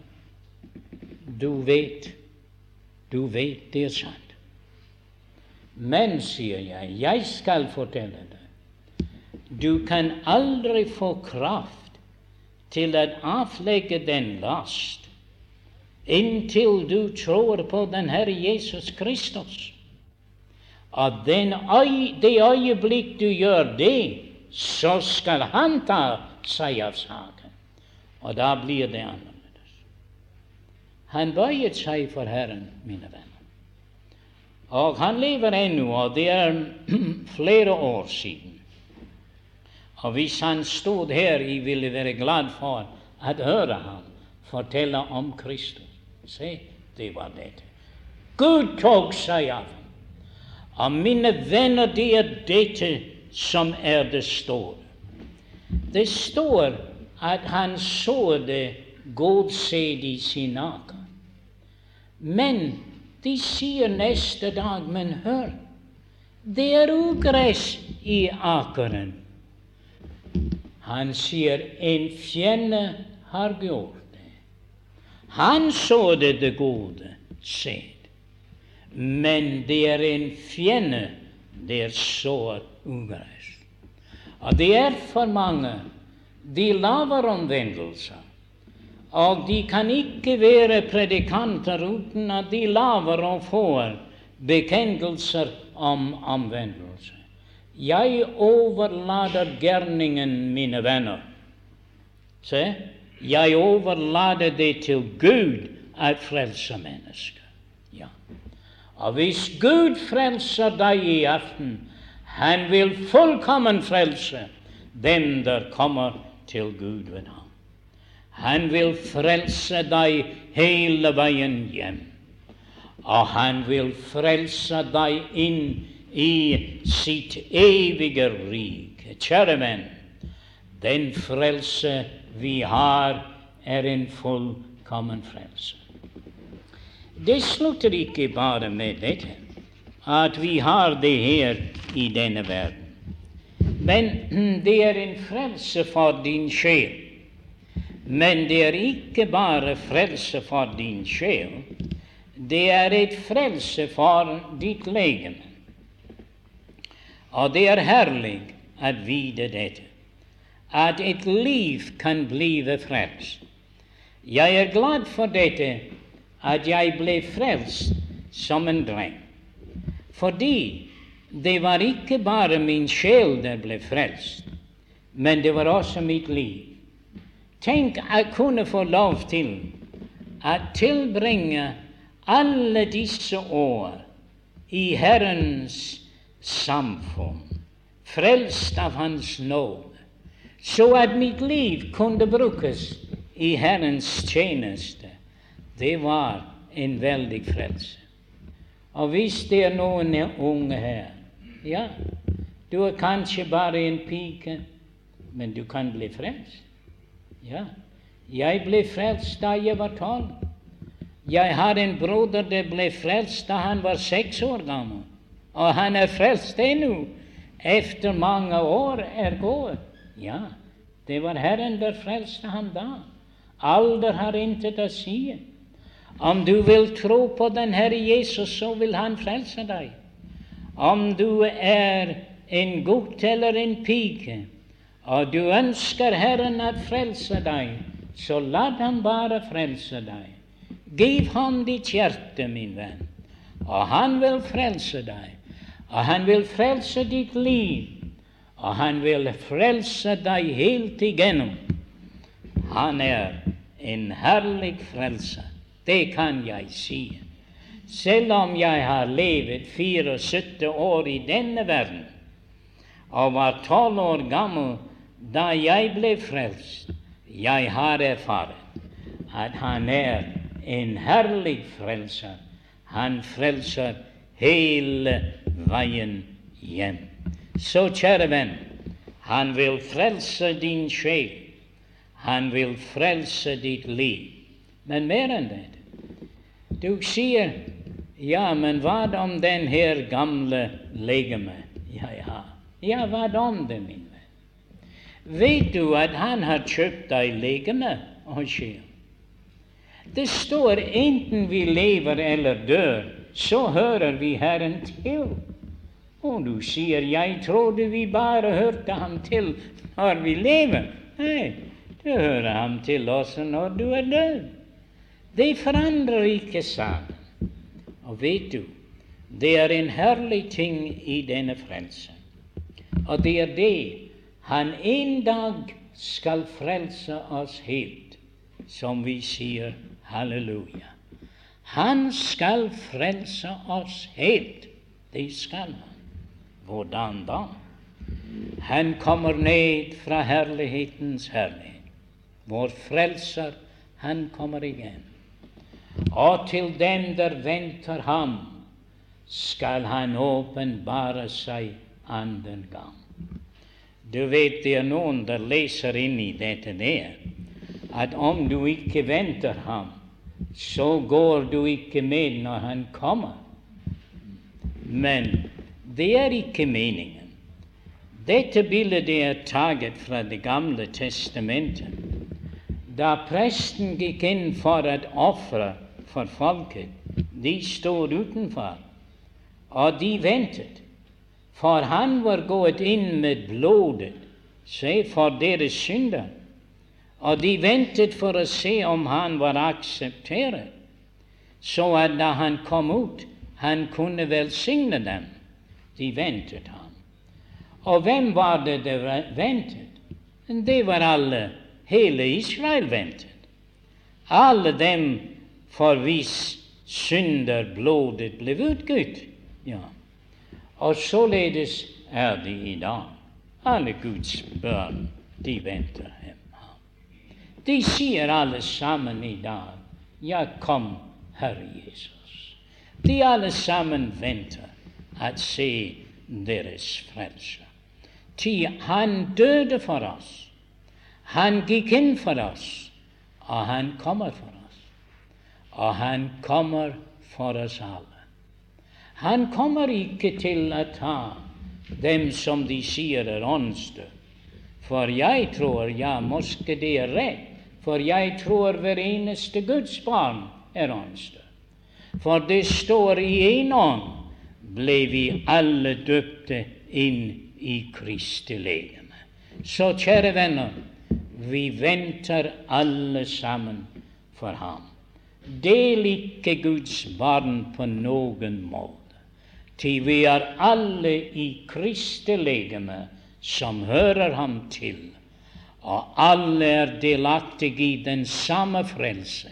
du vet, du vet det er sant.' Men, sier jeg, jeg skal fortelle deg, du kan aldri få kraft til å avlegge den last inntil du tror på den Herre Jesus Kristus. Og den, det øyeblikk du gjør det, så skal han ta seg av saken. Og da blir det annerledes. Han bøyet seg for Herren, mine venner. Og han lever ennå, og det er <clears throat> flere år siden. Og hvis han stod her, jeg ville være glad for å høre ham fortelle om Kristus. Se, det var dette. Gud tok seg av ham. Og mine venner, det er dette som er det store. Det står at han så det godsed i sin ake. Men de sier neste dag, men hør, det er ugress i akeren. Han sier en fjende har gjort det. Han så det det gode sett. Men det er en fjende der sår ugress. Og det er for mange de laver omvendelser. Og de kan ikke være predikanter uten at de laver og får bekjennelser om omvendelse. Jeg overlater gjerningen, mine venner. Se, jeg overlater det til Gud at frelse mennesker. Ja. Og hvis Gud frelser deg i aften, han vil fullkommen frelse dem der kommer til Gud ved ham. Han vil frelse deg hele veien hjem. Og han vil frelse deg inn i sitt evige rik. Kjære venn, den frelse vi har, er en fullkommen frelse. Det slutter ikke bare med dette, at vi har det her i denne verden. Men det er en frelse for din sjel. Men det er ikke bare frelse for din sjel. Det er et frelse for ditt legeme. Og det er herlig å vite dette, at et liv kan blive frelst. Jeg er glad for dette at jeg ble frelst som en dreng. Fordi det var ikke bare min sjel der ble frelst, men det var også mitt liv. Tenk å kunne få lov til å tilbringe alle disse år i Herrens samfunn, frelst av Hans nåde, så at mitt liv kunne brukes i Herrens tjeneste det var en veldig frelse. Og hvis det er noen unge her Ja, du er kanskje bare en pike, men du kan bli frelst. Ja, jeg ble frelst da jeg var tolv. Jeg har en broder som ble frelst da han var seks år gammel. Og han er frelst ennå, efter mange år er gått. Ja, det var Herren der frelste ham da. Alder har intet å si. Om du vil tro på den Herre Jesus, så vil Han frelse deg. Om du er en gutt eller en pike, og du ønsker Herren å frelse deg, så la Han bare frelse deg. Giv ham ditt hjerte, min venn, og han vil frelse deg. Og han vil frelse ditt liv, og han vil frelse deg helt igjennom. Han er en herlig frelse. Det kan jeg si. Selv om jeg har levet 74 år i denne verden og var tolv år gammel da jeg ble frelst, jeg har erfart at Han er en herlig frelser. Han frelser hele veien hjem. Så, kjære venn, han vil frelse din sjel. Han vil frelse ditt liv. Men mer enn det. Du sier ja, men hva om den her gamle legeme jeg har? Ja, hva om det, min venn? Vet du at han har kjøpt deg legeme og sjel? Det står enten vi lever eller dør, så hører vi Herren til. Og du sier 'jeg trodde vi bare hørte ham til når vi lever'. Nei, du hører ham til også når du er død. Det forandrer ikke saken. Og vet du, Det er en herlig ting i denne frelse, og det er det han en dag skal frelse oss helt, som vi sier halleluja. Han skal frelse oss helt. Det skal han. Hvordan da? Han kommer ned fra herlighetens herlighet. Vår frelser, han kommer igjen. Og til dem der venter ham, skal han åpenbare seg annen gang. Du vet det er noen der leser inn i dette der, at om du ikke venter ham, så går du ikke med når han kommer. Men det er ikke meningen. Dette bildet er taget fra Det gamle testamentet. Da presten gikk inn for å ofre for folket, de stod utenfor, og de ventet. For han var gått inn med blodet, se, for deres synder. Og de ventet for å se om han var akseptert, så at da han kom ut, han kunne velsigne dem. De ventet ham. Og hvem var det de ventet? Det var alle. Hele Israel ventet. Alle dem for hvis synder blodet ble utgitt. Ja. Og således er de i dag. Alle Guds barn, de venter ham. De sier alle sammen i dag, ja, kom, Herre Jesus. De alle sammen venter at se deres frelse. Ty han døde for oss. Han gikk inn for oss, og han kommer for oss. Og han kommer for oss alle. Han kommer ikke til å ta dem som de sier er åndsdød. For jeg tror, ja, måske det er rett, for jeg tror hver eneste Guds barn er åndsdød. For det står i en ånd ble vi alle døpte inn i Kristi legeme. Så kjære venner, vi venter alle sammen for ham. Del ikke Guds barn på noen måte, til vi er alle i Kristi legeme som hører ham til, og alle er delaktige i den samme frelse,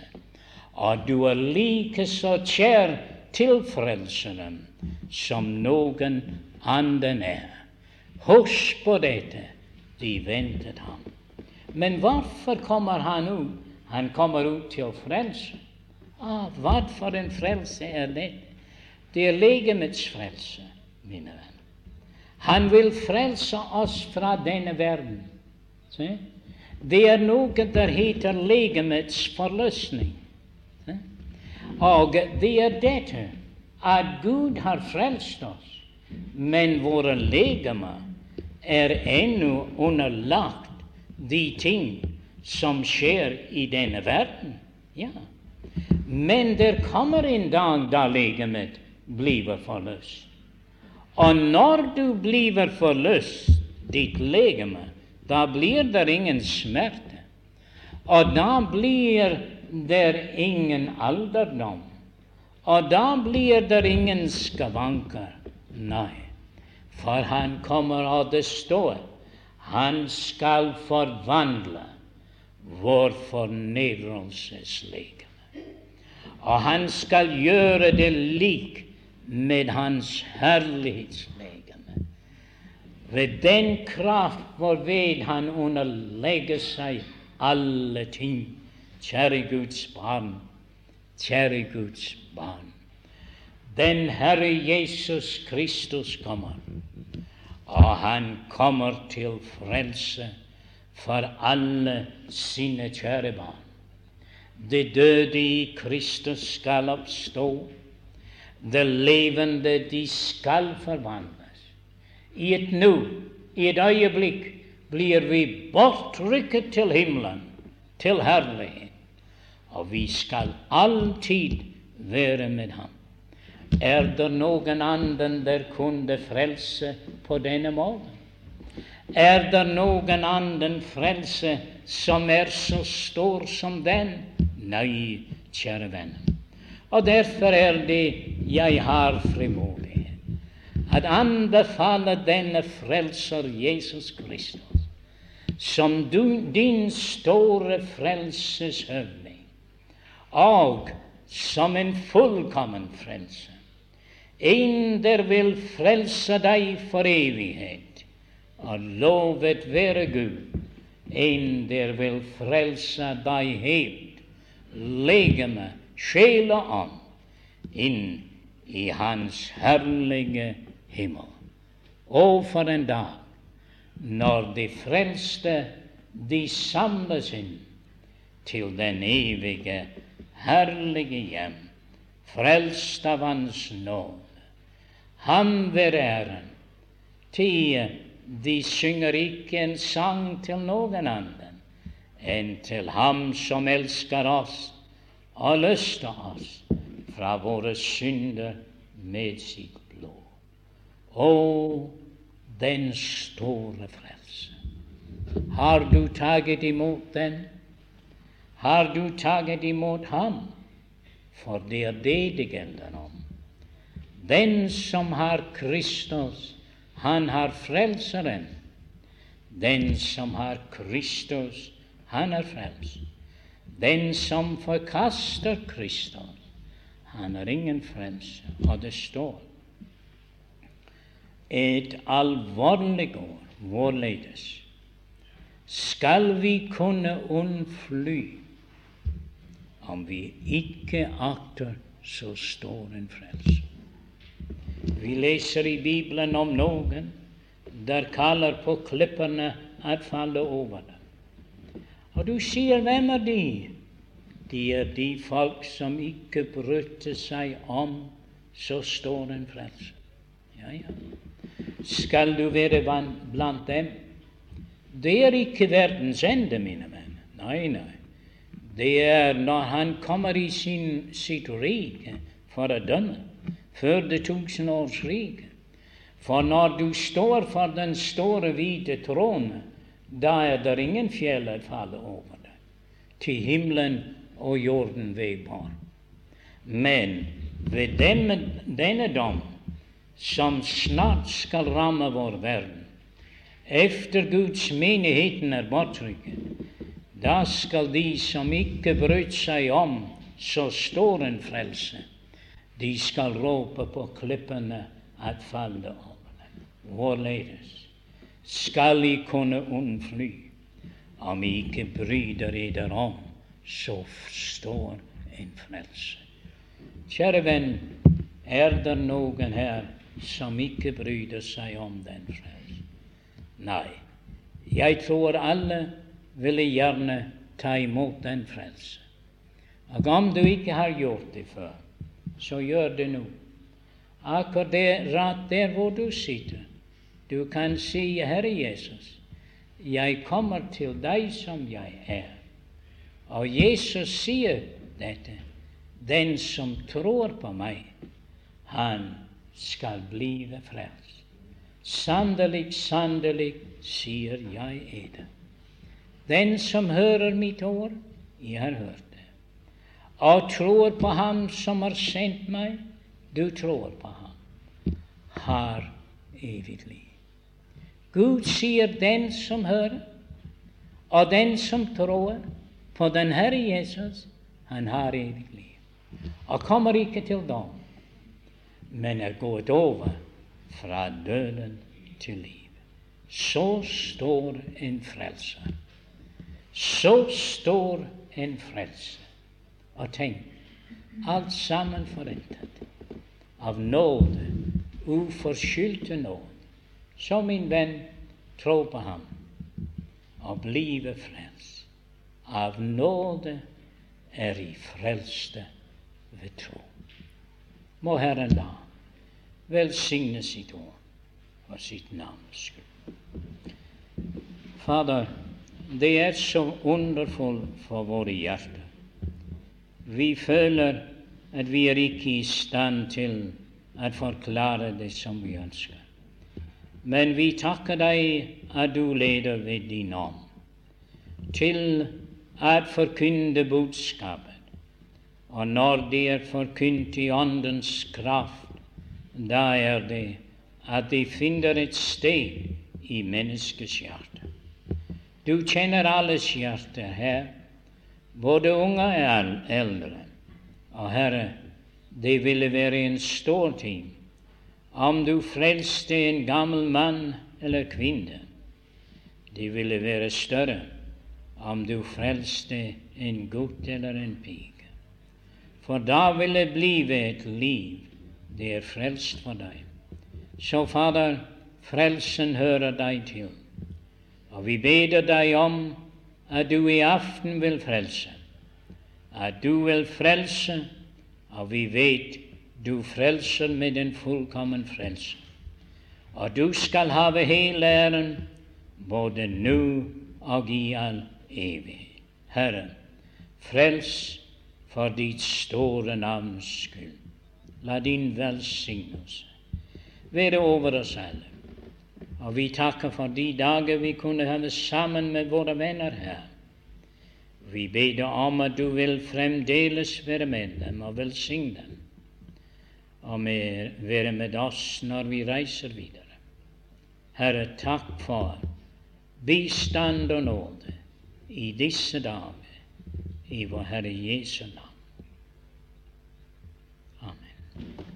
og du er like så kjær til Frelseren som noen annen er. Husk på dette. De ventet ham. Men hvorfor kommer han ut? Han kommer ut til å frelse. Ah, hva for en frelse er det? Det er legemets frelse, mine venner. Han vil frelse oss fra denne verden. Se? Det er noe der heter legemets forløsning. Se? Og det er dette at Gud har frelst oss, men våre legemer er ennå underlagt de ting som skjer i denne verden. Ja. Men det kommer en dag da legemet blir forløst. Og når du blir forløst, ditt legeme, da blir det ingen smerte. Og da blir det ingen alderdom. Og da blir det ingen skavanker. Nei. For han kommer, og det står, han skal forvandle vår fornedrelseslegeme. Og han skal gjøre det lik med hans herlighetslegeme. Ved den kraft hvorved han underlegger seg alle ting. Kjære Guds barn, kjære Guds barn. Den Herre Jesus Kristus kommer, og han kommer til frelse for alle sine kjære barn. De døde i Kristus skal oppstå, det levende de skal forvandles. I et nu, i et øyeblikk, blir vi bortrykket til himmelen, til herlighet, og vi skal alltid være med ham. Er det noen annen der kunne frelse på denne måten? Er det noen annen frelse som er så stor som den? Nei, kjære venner. Og derfor er det jeg har frimodighet at anbefale denne frelser Jesus Kristus som du, din store frelseshøvding, og som en fullkommen frelse. En der vil frelse deg for evighet, og lovet være Gud. En der vil frelse deg helt, legeme, sjel og ånd, inn i Hans herlige himmel. Og for en dag når de frelste, de samles inn til den evige, herlige hjem, frelst av Hans nåde. Ham være æren. Tie, de synger ikke en sang til noen annen enn til Ham som elsker oss og løster oss fra våre synder med sitt. Å, den store frelse! Har du taget imot den? Har du taget imot Ham? For det er det det gjelder om. Den som har Kristus, han har Frelseren. Den som har Kristus, han er frelst. Den som forkaster Kristus, han har ingen frelser. Og det står et alvorlig år vårledes skal vi kunne unnfly om vi ikke akter så stor en frelse. Vi leser i Bibelen om noen der kaller på klippene at falle over dem. Og du sier, hvem er de? De er de folk som ikke brydde seg om så stor en frelse. Ja, ja. Skal du være blant dem? Det er ikke verdens ende, mine menn. Nei, nei. Det er når Han kommer i sin, sitt rike for å dømme før det tusenårsriket. For når du står for den store, hvite tronen, da er det ingen fjell å falle over deg. Til himmelen og jorden vedbar. Men ved denne dom, som snart skal ramme vår verden, efter Guds menigheten er bortrykket, da skal de som ikke brøt seg om så stor en frelse, de skal rope på klippene at falle over dem. Hvorledes? Skal de kunne unnfly? Om I ikke bryter eder om så står en frelse? Kjære venn, er det noen her som ikke bryr seg om den frelse? Nei, jeg tror alle ville gjerne ta imot den frelse. Og om du ikke har gjort det før, så gjør det nå. Akkurat der, der hvor du sitter. Du kan si, Herre Jesus, jeg kommer til deg som jeg er. Og Jesus sier dette. Den som tror på meg, han skal blive frelst. Sannelig, sannelig, sier jeg eder. Den som hører mitt ord, jeg har hørt det, og tror på Ham som har sendt meg, du tror på Ham, har evig liv. Gud sier den som hører, og den som tror på den Herre Jesus, han har evig liv. Og kommer ikke til dom, men er gått over fra døden til liv. Så står en frelser. Så står en frelser og tenk alt sammen forrettet av nåde, uforskyldte nåde. Så, min venn, tro på ham og blive frelst. Av nåde er I frelste ved tro. Må Herren da velsigne sitt ord for sitt navns skyld. Fader, det er så underfullt for våre hjerter vi føler at vi er ikke i stand til å forklare det som vi ønsker. Men vi takker deg at du leder ved din ånd til å forkynne budskapet Og når de er forkynt i Åndens kraft, da er det at de finner et sted i menneskets hjerte. Du kjenner alles hjerte her, både unge og eldre. Og Herre, det ville være en stor ting om du frelste en gammel mann eller kvinne. Det ville være større om du frelste en gutt eller en pike. For da vil det blive et liv det er frelst for deg. Så, Fader, frelsen hører deg til. Og vi beder deg om at du i aften vil frelse. At du vil frelse, og vi vet du frelser med en fullkommen frelse. Og du skal have hele æren både nå og i all evighet. Herre, frels for ditt store navns skyld. La din velsignelse være over oss alle. Og vi takker for de dager vi kunne ha sammen med våre venner her. Vi ber om at du vil fremdeles være med dem og velsigne dem, og med, være med oss når vi reiser videre. Herre, takk for bistand og nåde i disse dager, i vår Herre Jesu navn. Thank you.